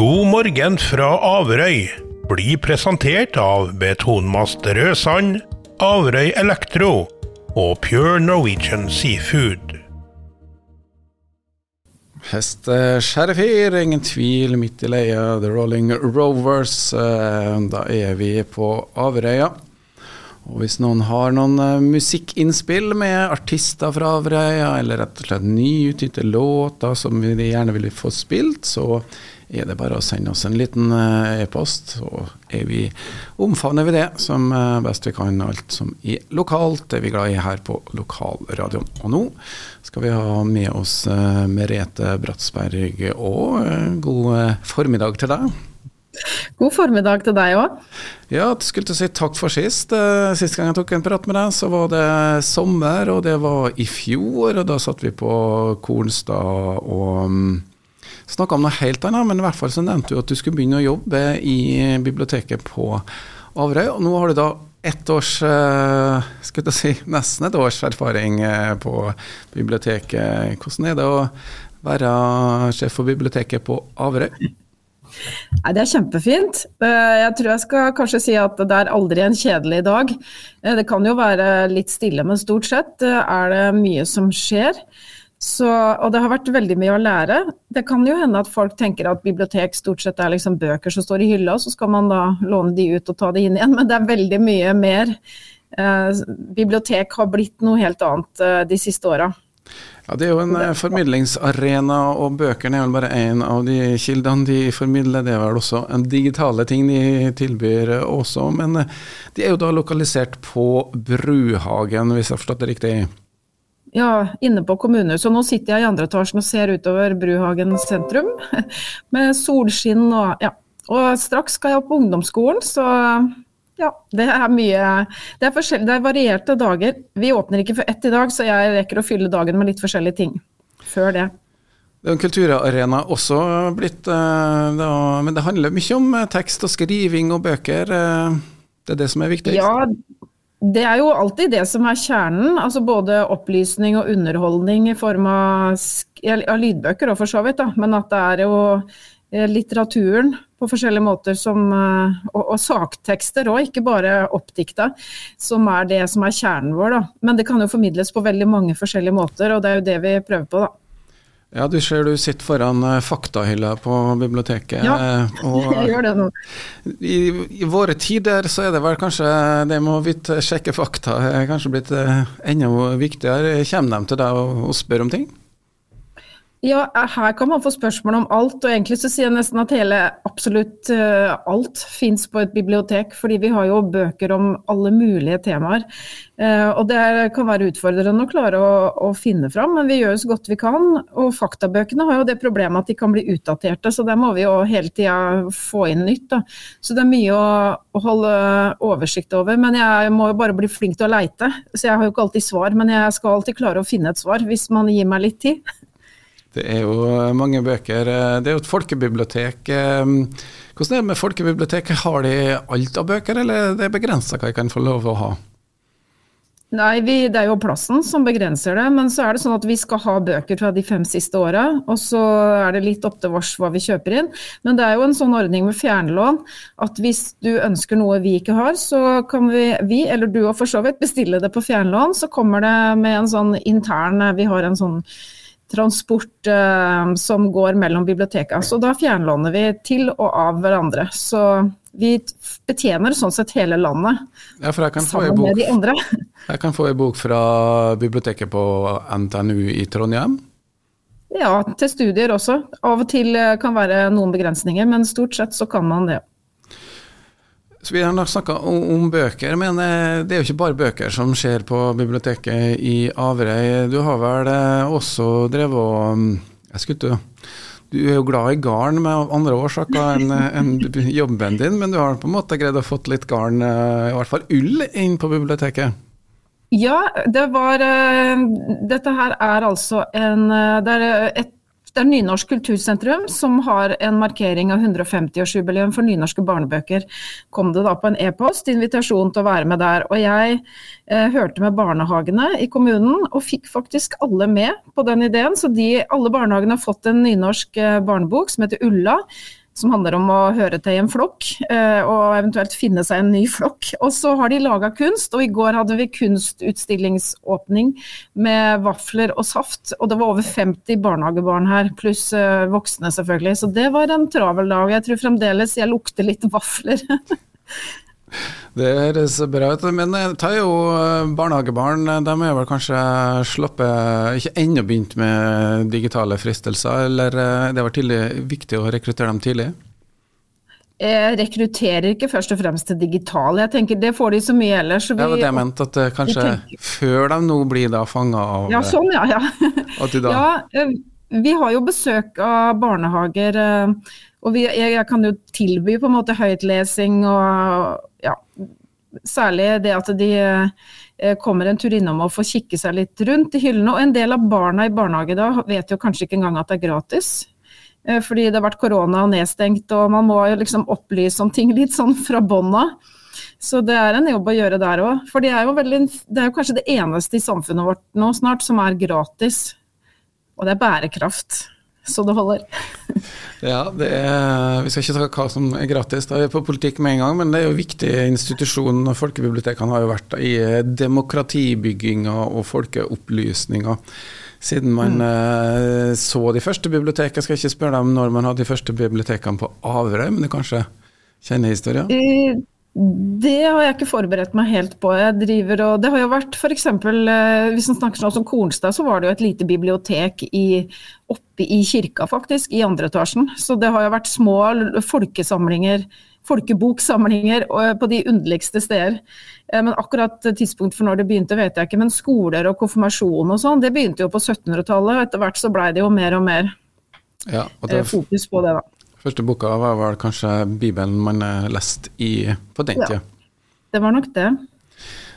God morgen fra Averøy blir presentert av Betonmast Rødsand, Averøy Elektro og Pure Norwegian Seafood. Hesteskjærefyr, ingen tvil, midt i leia, The Rolling Rovers. Eh, Da er vi på Averøya. Og hvis noen har noen eh, musikkinnspill med artister fra Averøya, eller rett og slett nyutgitte låter som vi gjerne vil få spilt, så er det bare å sende oss en liten eh, e-post, så er vi, omfavner vi det som eh, best vi kan. Alt som er lokalt, det er vi glad i her på lokalradioen. Og nå skal vi ha med oss Merete Bratsberg og god formiddag til deg. God formiddag til deg òg. Ja, jeg skulle til å si takk for sist. Eh, Sist gang jeg tok en prat med deg, så var det sommer, og det var i fjor. Og da satt vi på Kornstad og um, snakka om noe helt annet, men i hvert fall så nevnte du at du skulle begynne å jobbe i biblioteket på Averøy. Og nå har du da ett års, skal skulle jeg si, nesten et års erfaring eh, på biblioteket. Hvordan er det å være sjef for biblioteket på Averøy? Nei, Det er kjempefint. Eh, Jeg tror jeg skal kanskje si at det er aldri en kjedelig dag. Eh, Det kan jo være litt stille, men stort sett eh, er det mye som skjer. Så, og det har vært veldig mye å lære. Det kan jo hende at folk tenker at bibliotek stort sett er liksom bøker som står i hylla, så skal man da låne de ut og ta de inn igjen, men det er veldig mye mer. Bibliotek har blitt noe helt annet de siste åra. Ja, Det er jo en eh, formidlingsarena, og bøkene er vel bare én av de kildene de formidler. Det er vel også en digitale ting de tilbyr også, men eh, de er jo da lokalisert på Bruhagen, hvis jeg har forstått det riktig? Ja, inne på kommunehuset. Nå sitter jeg i andre etasjen og ser utover Bruhagen sentrum med solskinn og ja. Og straks skal jeg opp på ungdomsskolen, så ja, det er mye Det er, forskjell- det er varierte dager. Vi åpner ikke for ett i dag, så jeg rekker å fylle dagen med litt forskjellige ting før det. Det er en kulturarena også blitt, eh, da, men det handler mye om eh, tekst og skriving og bøker. eh, Det er det som er viktig? Ja, det er jo alltid det som er kjernen. altså Både opplysning og underholdning i form av, av lydbøker, og for så vidt. da, Men at det er jo litteraturen på forskjellige måter som, eh, og, og saktekster òg, ikke bare oppdikta, som er det som er kjernen vår. da. Men det kan jo formidles på veldig mange forskjellige måter, og det er jo det vi prøver på. da. Ja, du ser du sitter foran eh, faktahylla på biblioteket. Ja, eh, Jeg gjør det nå. i, I våre tider så er det vel kanskje det med å vite, sjekke fakta er kanskje blitt enda viktigere. Kommer de til deg og, og spør om ting? Ja, her kan man få spørsmål om alt, og egentlig så sier jeg nesten at hele, absolutt eh, alt fins på et bibliotek, fordi vi har jo bøker om alle mulige temaer. Eh, og det kan være utfordrende å klare å, å finne fram, men vi gjør så godt vi kan. Og faktabøkene har jo det problemet at de kan bli utdaterte, så der må vi jo hele tida få inn nytt. Da. Så det er mye å, å holde oversikt over. Men jeg må jo bare bli flink til å leite, så jeg har jo ikke alltid svar. Men jeg skal alltid klare å finne et svar, hvis man gir meg litt tid. Det er jo mange bøker. eh, Det er jo et folkebibliotek. eh, Hvordan er det med folkebiblioteket? Har de alt av bøker, eller det er begrensa hva jeg kan få lov å ha? Nei, vi, det er jo plassen som begrenser det. Men så er det sånn at vi skal ha bøker fra de fem siste åra. Og så er det litt opp til oss hva vi kjøper inn. Men det er jo en sånn ordning med fjernlån at hvis du ønsker noe vi ikke har, så kan vi, vi eller du og for så vidt, bestille det på fjernlån. Så kommer det med en sånn intern Vi har en sånn transport eh, som går mellom bibliotekene. Så da fjernlåner vi til og av hverandre. Så vi betjener sånn sett hele landet Ja, få ei med bok, de andre. jeg kan få ei bok fra biblioteket på NTNU i Trondheim. Ja, til studier også. Av og til eh, kan være noen begrensninger, men stort sett så kan man det. Så Vi har snakka om, bøker, men eh, det er jo ikke bare bøker som skjer på biblioteket i Averøy. Du har vel eh, også drevet og mm, Jeg skulle Du er jo glad i garn med andre årsaker enn en jobben din, men du har på en måte greid å fått litt garn, eh, i hvert fall ull, inn på biblioteket? Ja, det var eh, Dette her er altså en eh, Det er et det er Nynorsk kultursentrum som har en markering av 150-årsjubileum for nynorske barnebøker. Kom det da på en e-post, invitasjon til å være med der. Og jeg eh, hørte med barnehagene i kommunen, og fikk faktisk alle med på den ideen. Så de, alle barnehagene har fått en nynorsk eh, barnebok som heter Ulla. Som handler om å høre til i en flokk, eh, og eventuelt finne seg en ny flokk. Og så har de laga kunst, og i går hadde vi kunstutstillingsåpning med vafler og saft. Og det var over 50 barnehagebarn her, pluss eh, voksne selvfølgelig. Så det var en travel dag. Jeg tror fremdeles jeg lukter litt vafler. Det høres bra ut. Men eh, ta jo barnehagebarn, de er vel kanskje sluppet Ikke ennå begynt med digitale fristelser, eller det var tidlig, viktig å rekruttere dem tidlig? Jeg rekrutterer ikke først og fremst til digitale, jeg tenker det får de så mye ellers. Så vi, ja, det jeg mente, at kanskje før de nå blir da fanga av Ja, sånn ja. ja. da... ja vi har jo besøk av barnehager, og vi, jeg, jeg, kan jo tilby på en måte høytlesing og ja, særlig det at de kommer en tur innom og får kikke seg litt rundt i hyllene. Og en del av barna i barnehage da vet jo kanskje ikke engang at det er gratis. Eh, fordi det har vært korona og nedstengt, og man må jo liksom opplyse om ting litt sånn fra bånn av. Så det er en jobb å gjøre der òg. For det er, jo veldig, det er jo kanskje det eneste i samfunnet vårt nå snart som er gratis. Og det er bærekraft. Så det holder. ja, det er, vi skal ikke ta hva som er gratis, da er vi på politikk med en gang, men det er jo viktig institusjon. Folkebibliotekene har jo vært i demokratibygginga og folkeopplysninga siden man mm. uh, så de første bibliotekene. Skal Jeg ikke spørre deg om når man hadde de første bibliotekene på Averøy, men du kanskje kjenner historien? Uh, det har jeg ikke forberedt meg helt på. Jeg driver og, Det har jo vært f.eks. eksempel, hvis man snakker sånn om Kornstad, så var det jo et lite bibliotek i, oppe i kirka, faktisk, i andre etasjen. Så det har jo vært små folkesamlinger folkeboksamlinger på de underligste steder. Eh, men akkurat tidspunkt for når det begynte, vet jeg ikke. Men skoler og konfirmasjon og sånn, det begynte jo på 1700-tallet. og Etter hvert så blei det jo mer og mer ja, og det, eh, fokus på det, da. Første boka var vel kanskje Bibelen man leste i, på den tida? Ja, det var nok det.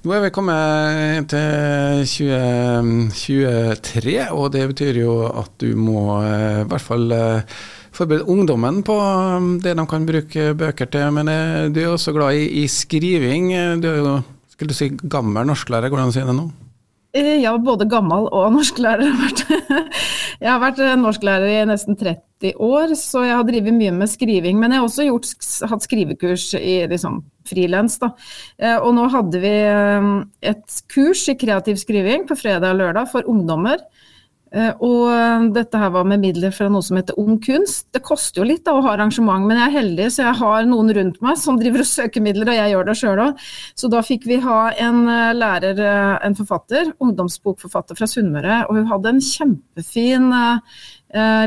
Nå er vi kommet til 2023, og det betyr jo at du må eh, i hvert fall forberede ungdommen på um, det de kan bruke bøker til. Men eh, du er også glad i, i skriving. Du er jo skulle du si gammel norsklærer, hvordan sier du det nå? Eh, var både gammel og norsklærer. jeg har vært eh, norsklærer i nesten 30 år, så jeg har drevet mye med skriving. Men jeg har også gjort, hatt skrivekurs i liksom, frilans. Og nå hadde vi et kurs i kreativ skriving på fredag og lørdag for ungdommer. Eh, og eh, dette her var med midler fra noe som heter Ung kunst. Det koster jo litt da, å ha arrangement, men jeg er heldig så jeg har noen rundt meg som driver og søker midler, og jeg gjør det sjøl òg. Så da fikk vi ha en eh, lærer, en forfatter, ungdomsbokforfatter fra Sunnmøre, og hun hadde en kjempefin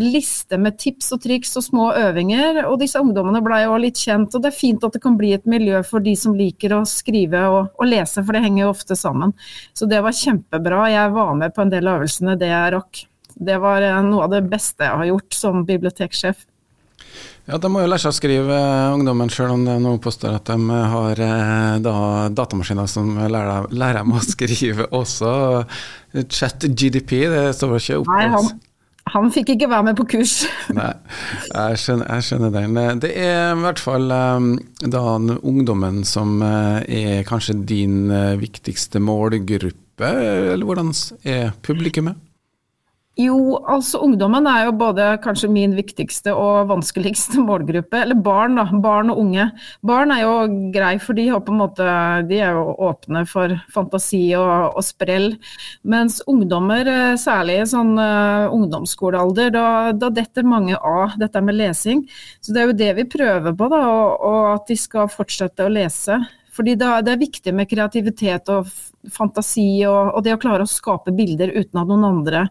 liste med tips og triks og små øvinger. Og disse ungdommene ble jo litt kjent, og det er fint at det kan bli et miljø for de som liker å skrive og, og lese, for det henger jo ofte sammen. Så det var kjempebra. Jeg var med på en del av øvelsene, det jeg rakk. Det var eh, noe av det beste jeg har gjort som biblioteksjef. Ja, De må jo lære seg å skrive, eh, ungdommen, selv om det nå påstår at de har da, datamaskiner som lærer, lærer dem å skrive også. Chat GDP, det står ikke oppe. Nei, han, han fikk ikke være med på kurs. Nei, jeg skjønner, jeg skjønner, den. Det er i hvert fall um, da ungdommen som uh, er kanskje din uh, viktigste målgruppe, eller hvordan er publikummet? Jo, altså ungdommen er jo både kanskje min viktigste og vanskeligste målgruppe. Eller barn, da. Barn og unge. Barn er jo grei, for de, har på en måte, de er jo åpne for fantasi og, og sprell. Mens ungdommer, eh, særlig i sånn uh, ungdomsskolealder, da, da, detter mange av dette med lesing. Så det er jo det vi prøver på, da, og, og at de skal fortsette å lese. Fordi det er viktig med kreativitet og fantasi og, og, det å klare å skape bilder uten at noen andre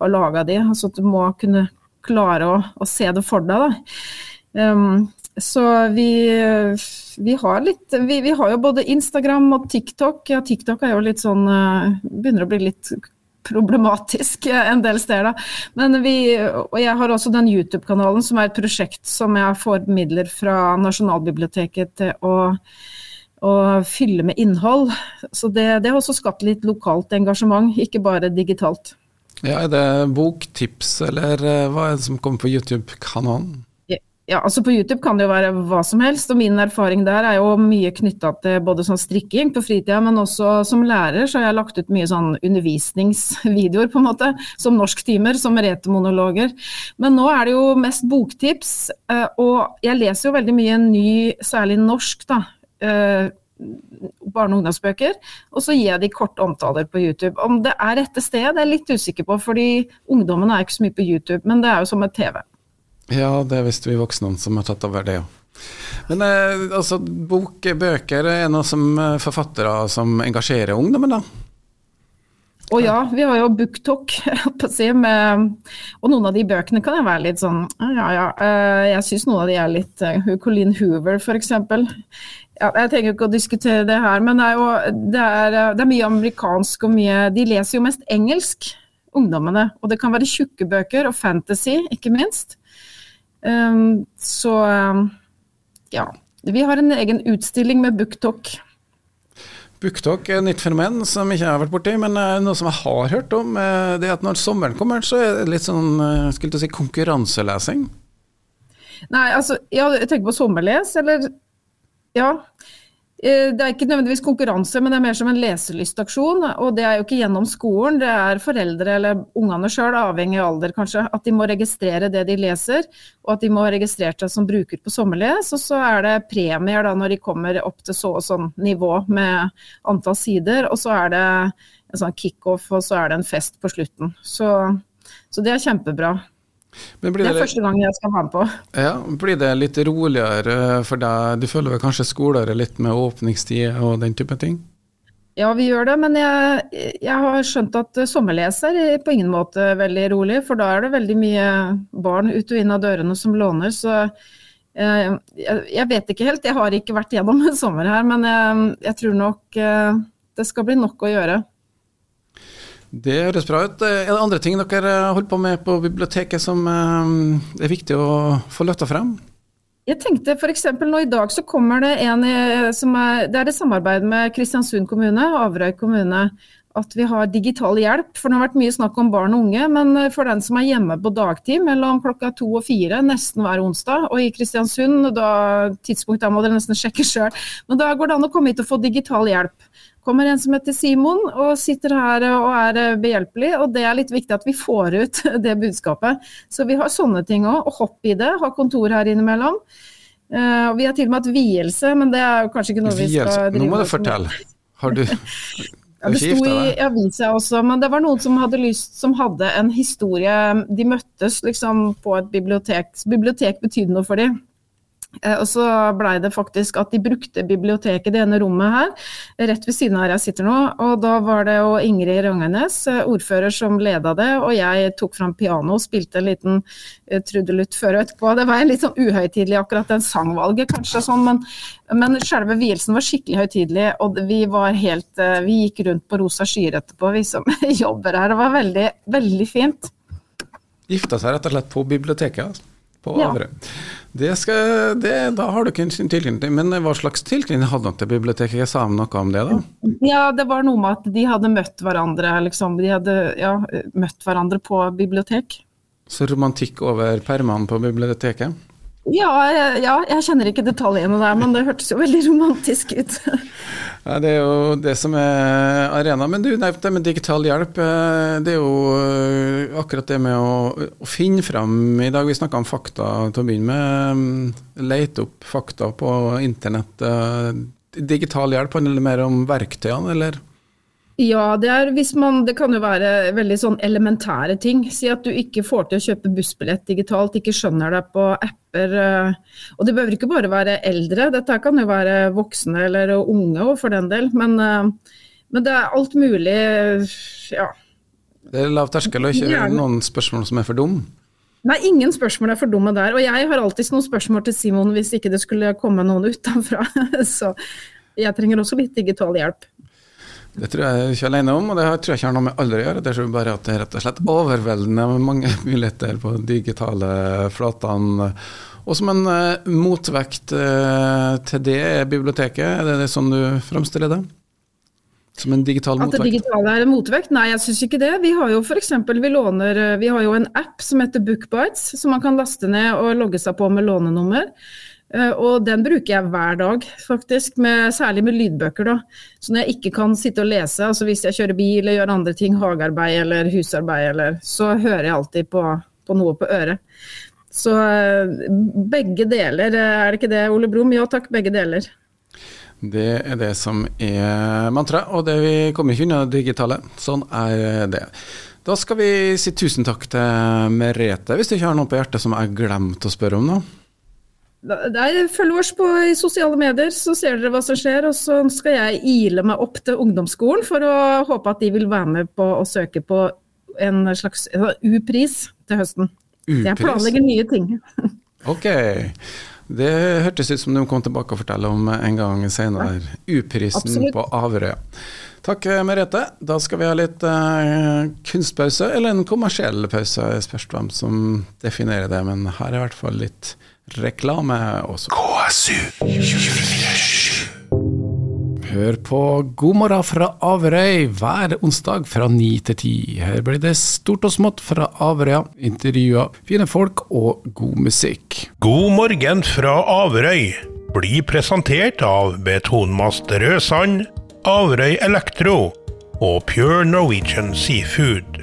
har laga de. Altså at du må kunne klare å, å se det for deg. Um, så vi, vi, har litt vi, vi, har jo både Instagram og TikTok. Ja, TikTok er jo litt sånn uh, Begynner å bli litt problematisk en del steder. Men vi, og jeg har også den YouTube-kanalen som er et prosjekt som jeg får midler fra Nasjonalbiblioteket til å og fylle med innhold. Så det, det, har også skapt litt lokalt engasjement, ikke bare digitalt. Ja, Er det boktips, eller eh, hva er det som kommer på YouTube-kanalen? Ja, altså På YouTube kan det jo være hva som helst, og min erfaring der er jo mye knytta til både sånn strikking på fritida, men også som lærer så har jeg lagt ut mye sånn undervisningsvideoer, på en måte, som norsktimer, som retemonologer. Men nå er det jo mest boktips, eh, og jeg leser jo veldig mye ny, særlig norsk, da. Eh, barne- og ungdomsbøker, og så gir jeg de korte omtaler på YouTube. Om det er rette sted, det er jeg litt usikker på, fordi ungdommen er ikke så mye på YouTube, men det er jo som et TV. Ja, det er visst vi voksne som har tatt over det, ja. Men eh, altså, bok, bøker er noe som eh, forfattere som engasjerer ungdommen, da? Å ja, vi har jo BookTalk, med, og noen av de bøkene kan jeg være litt sånn Ja, ja. Jeg syns noen av de er litt Colleen Hoover, f.eks. Ja, jeg trenger ikke å diskutere det her, men det er jo det er, det er mye amerikansk og mye De leser jo mest engelsk, ungdommene. Og det kan være tjukke bøker, og fantasy, ikke minst. Um, så um, ja. Vi har en egen utstilling med BookTalk. BookTalk er et nytt fenomen som ikke jeg har vært borti, men uh, noe som jeg har hørt om, uh, det er at når sommeren kommer, så er det litt sånn skulle si konkurranselesing. Nei, altså, ja, jeg tenker på sommerles, eller ja. Eh, det er ikke nødvendigvis konkurranse, men det er mer som en leselystaksjon. Og det er jo ikke gjennom skolen, det er foreldre eller ungene sjøl, avhengig av alder kanskje, at de må registrere det de leser, og at de må ha registrert seg som bruker på sommerles. Og så er det premier da når de kommer opp til så og sånn nivå med antall sider, og så er det en sånn kickoff, og så er det en fest på slutten. Så, så det er kjempebra det er det første gang jeg skal være med på. Ja, Blir det litt roligere for deg? Du føler vel kanskje skolere litt med åpningstid og den type ting? Ja, vi gjør det, men jeg, jeg har skjønt at sommerleser er på ingen måte veldig rolig. For da er det veldig mye barn ut og inn av dørene som låner. Så jeg, jeg vet ikke helt. Jeg har ikke vært gjennom en sommer her, men jeg, jeg tror nok eh, det skal bli nok å gjøre. Det høres bra ut. Er det andre ting dere holder på med på biblioteket som eh, er viktig å få løfta frem? Jeg tenkte f.eks. nå i dag så kommer det en som er Det er et samarbeid med Kristiansund kommune, og Averøy kommune. At vi har digital hjelp. For det har vært mye snakk om barn og unge. Men for den som er hjemme på dagtid mellom klokka to og fire nesten hver onsdag, og i Kristiansund, da tidspunkt der må dere nesten sjekke sjøl, men da går det an å komme hit og få digital hjelp kommer en som heter Simon og sitter her og er behjelpelig. Og det er litt viktig at vi får ut det budskapet. Så vi har sånne ting òg. Og hopp i det. Ha kontor her innimellom. Uh, vi har til og med hatt vielse, men det er kanskje ikke noe vi skal drive med. Nå må du fortelle. Har du ja, det sto i avisa også, men det var noen som hadde lyst, som hadde en historie De møttes liksom på et bibliotek. Bibliotek betydde noe for dem. Eh, og så blei det faktisk at de brukte biblioteket, det ene rommet her, rett ved siden av her jeg sitter nå. Og da var det jo Ingrid Rangenes, eh, ordfører, som leda det. Og jeg tok fram piano og spilte en liten uh, trudelutt før og etterpå. Det var litt sånn uhøytidelig akkurat den sangvalget, kanskje sånn, men, men selve vielsen var skikkelig høytidelig. Og vi var helt Vi gikk rundt på rosa skyer etterpå, vi som jobber her. Det var veldig, veldig fint. Gifta seg rett og slett på biblioteket? altså på ja. Averøy. Det skal, det, da har du ikke en tilknytning. Men hva slags tilknytning hadde han til biblioteket? Jeg sa noe om det, da? Ja, det var noe med at de hadde møtt hverandre, liksom. De hadde ja, møtt hverandre på bibliotek. Så romantikk over permene på biblioteket? Ja, ja, jeg kjenner ikke detaljene der, men det hørtes jo veldig romantisk ut. ja, Det er jo det som er arena. Men du nevnte med digital hjelp. Eh, det er jo eh, akkurat det med å, å finne fram I dag vi snakka om fakta til å begynne med. Leite lete opp fakta på internett. Eh, digital hjelp handler mer om verktøyene, eller? Ja, det, er, man, det kan jo være veldig sånn elementære ting. Si at du ikke får til å kjøpe bussbillett digitalt, ikke skjønner deg på apper. Eh, og det behøver ikke bare være eldre, dette kan jo være voksne eller unge òg for den del. Men, eh, men, det er alt mulig, ja. Det er lav terskel og ikke noen spørsmål som er for dumme? Nei, ingen spørsmål er for dumme der. Og jeg har alltid noen spørsmål til Simon hvis ikke det skulle komme noen utenfra. Så jeg trenger også litt digital hjelp. Det tror jeg ikke alene om, og det tror jeg ikke har noe med alder å gjøre. Det er bare at det er rett og slett overveldende mange muligheter på digitale flatene. Og som en uh, motvekt uh, til det er biblioteket, er det, det sånn du framstiller det? Som en digital motvekt? At det digitale er en motvekt? Nei, jeg syns ikke det. Vi har jo f.eks. vi låner Vi har jo en app som heter Bookbites, som man kan laste ned og logge seg på med lånenummer. Eh, Og den bruker jeg hver dag, faktisk, med, særlig med lydbøker. da. Så når jeg ikke kan sitte og lese, altså hvis jeg kjører bil eller gjør andre ting, hagearbeid eller husarbeid, eller, så hører jeg alltid på, på noe på øret. Så eh, begge deler, eh, er det ikke det, Ole Brumm? Ja takk, begge deler. Det er det som er mantra, og det vi kommer ikke unna digitale. Sånn er det. Da skal vi si tusen takk til Merete, hvis du ikke har noe på hjertet som jeg glemte å spørre om nå. Der, følg oss på i sosiale medier, så ser dere hva som skjer. Og så skal jeg ile meg opp til ungdomsskolen for å håpe at de vil være med på å søke på en slags U-pris til høsten. Jeg U-pris? planlegger nye ting. Ok. Det hørtes ut som du kom tilbake og fortelle om en gang senere. U-prisen på Averøya. Takk, Merete. Da skal vi ha litt uh, kunstpause, eller en kommersiell pause. Jeg spørs hvem som definerer det, men her er i hvert fall litt reklame også. Hør på God morgen fra Averøy hver onsdag fra ni til ti. Her blir det stort og smått fra Averøya, intervjuer, fine folk og god musikk. God morgen fra Averøy blir presentert av Betonmast Rødsand, Averøy Elektro og Pure Norwegian Seafood.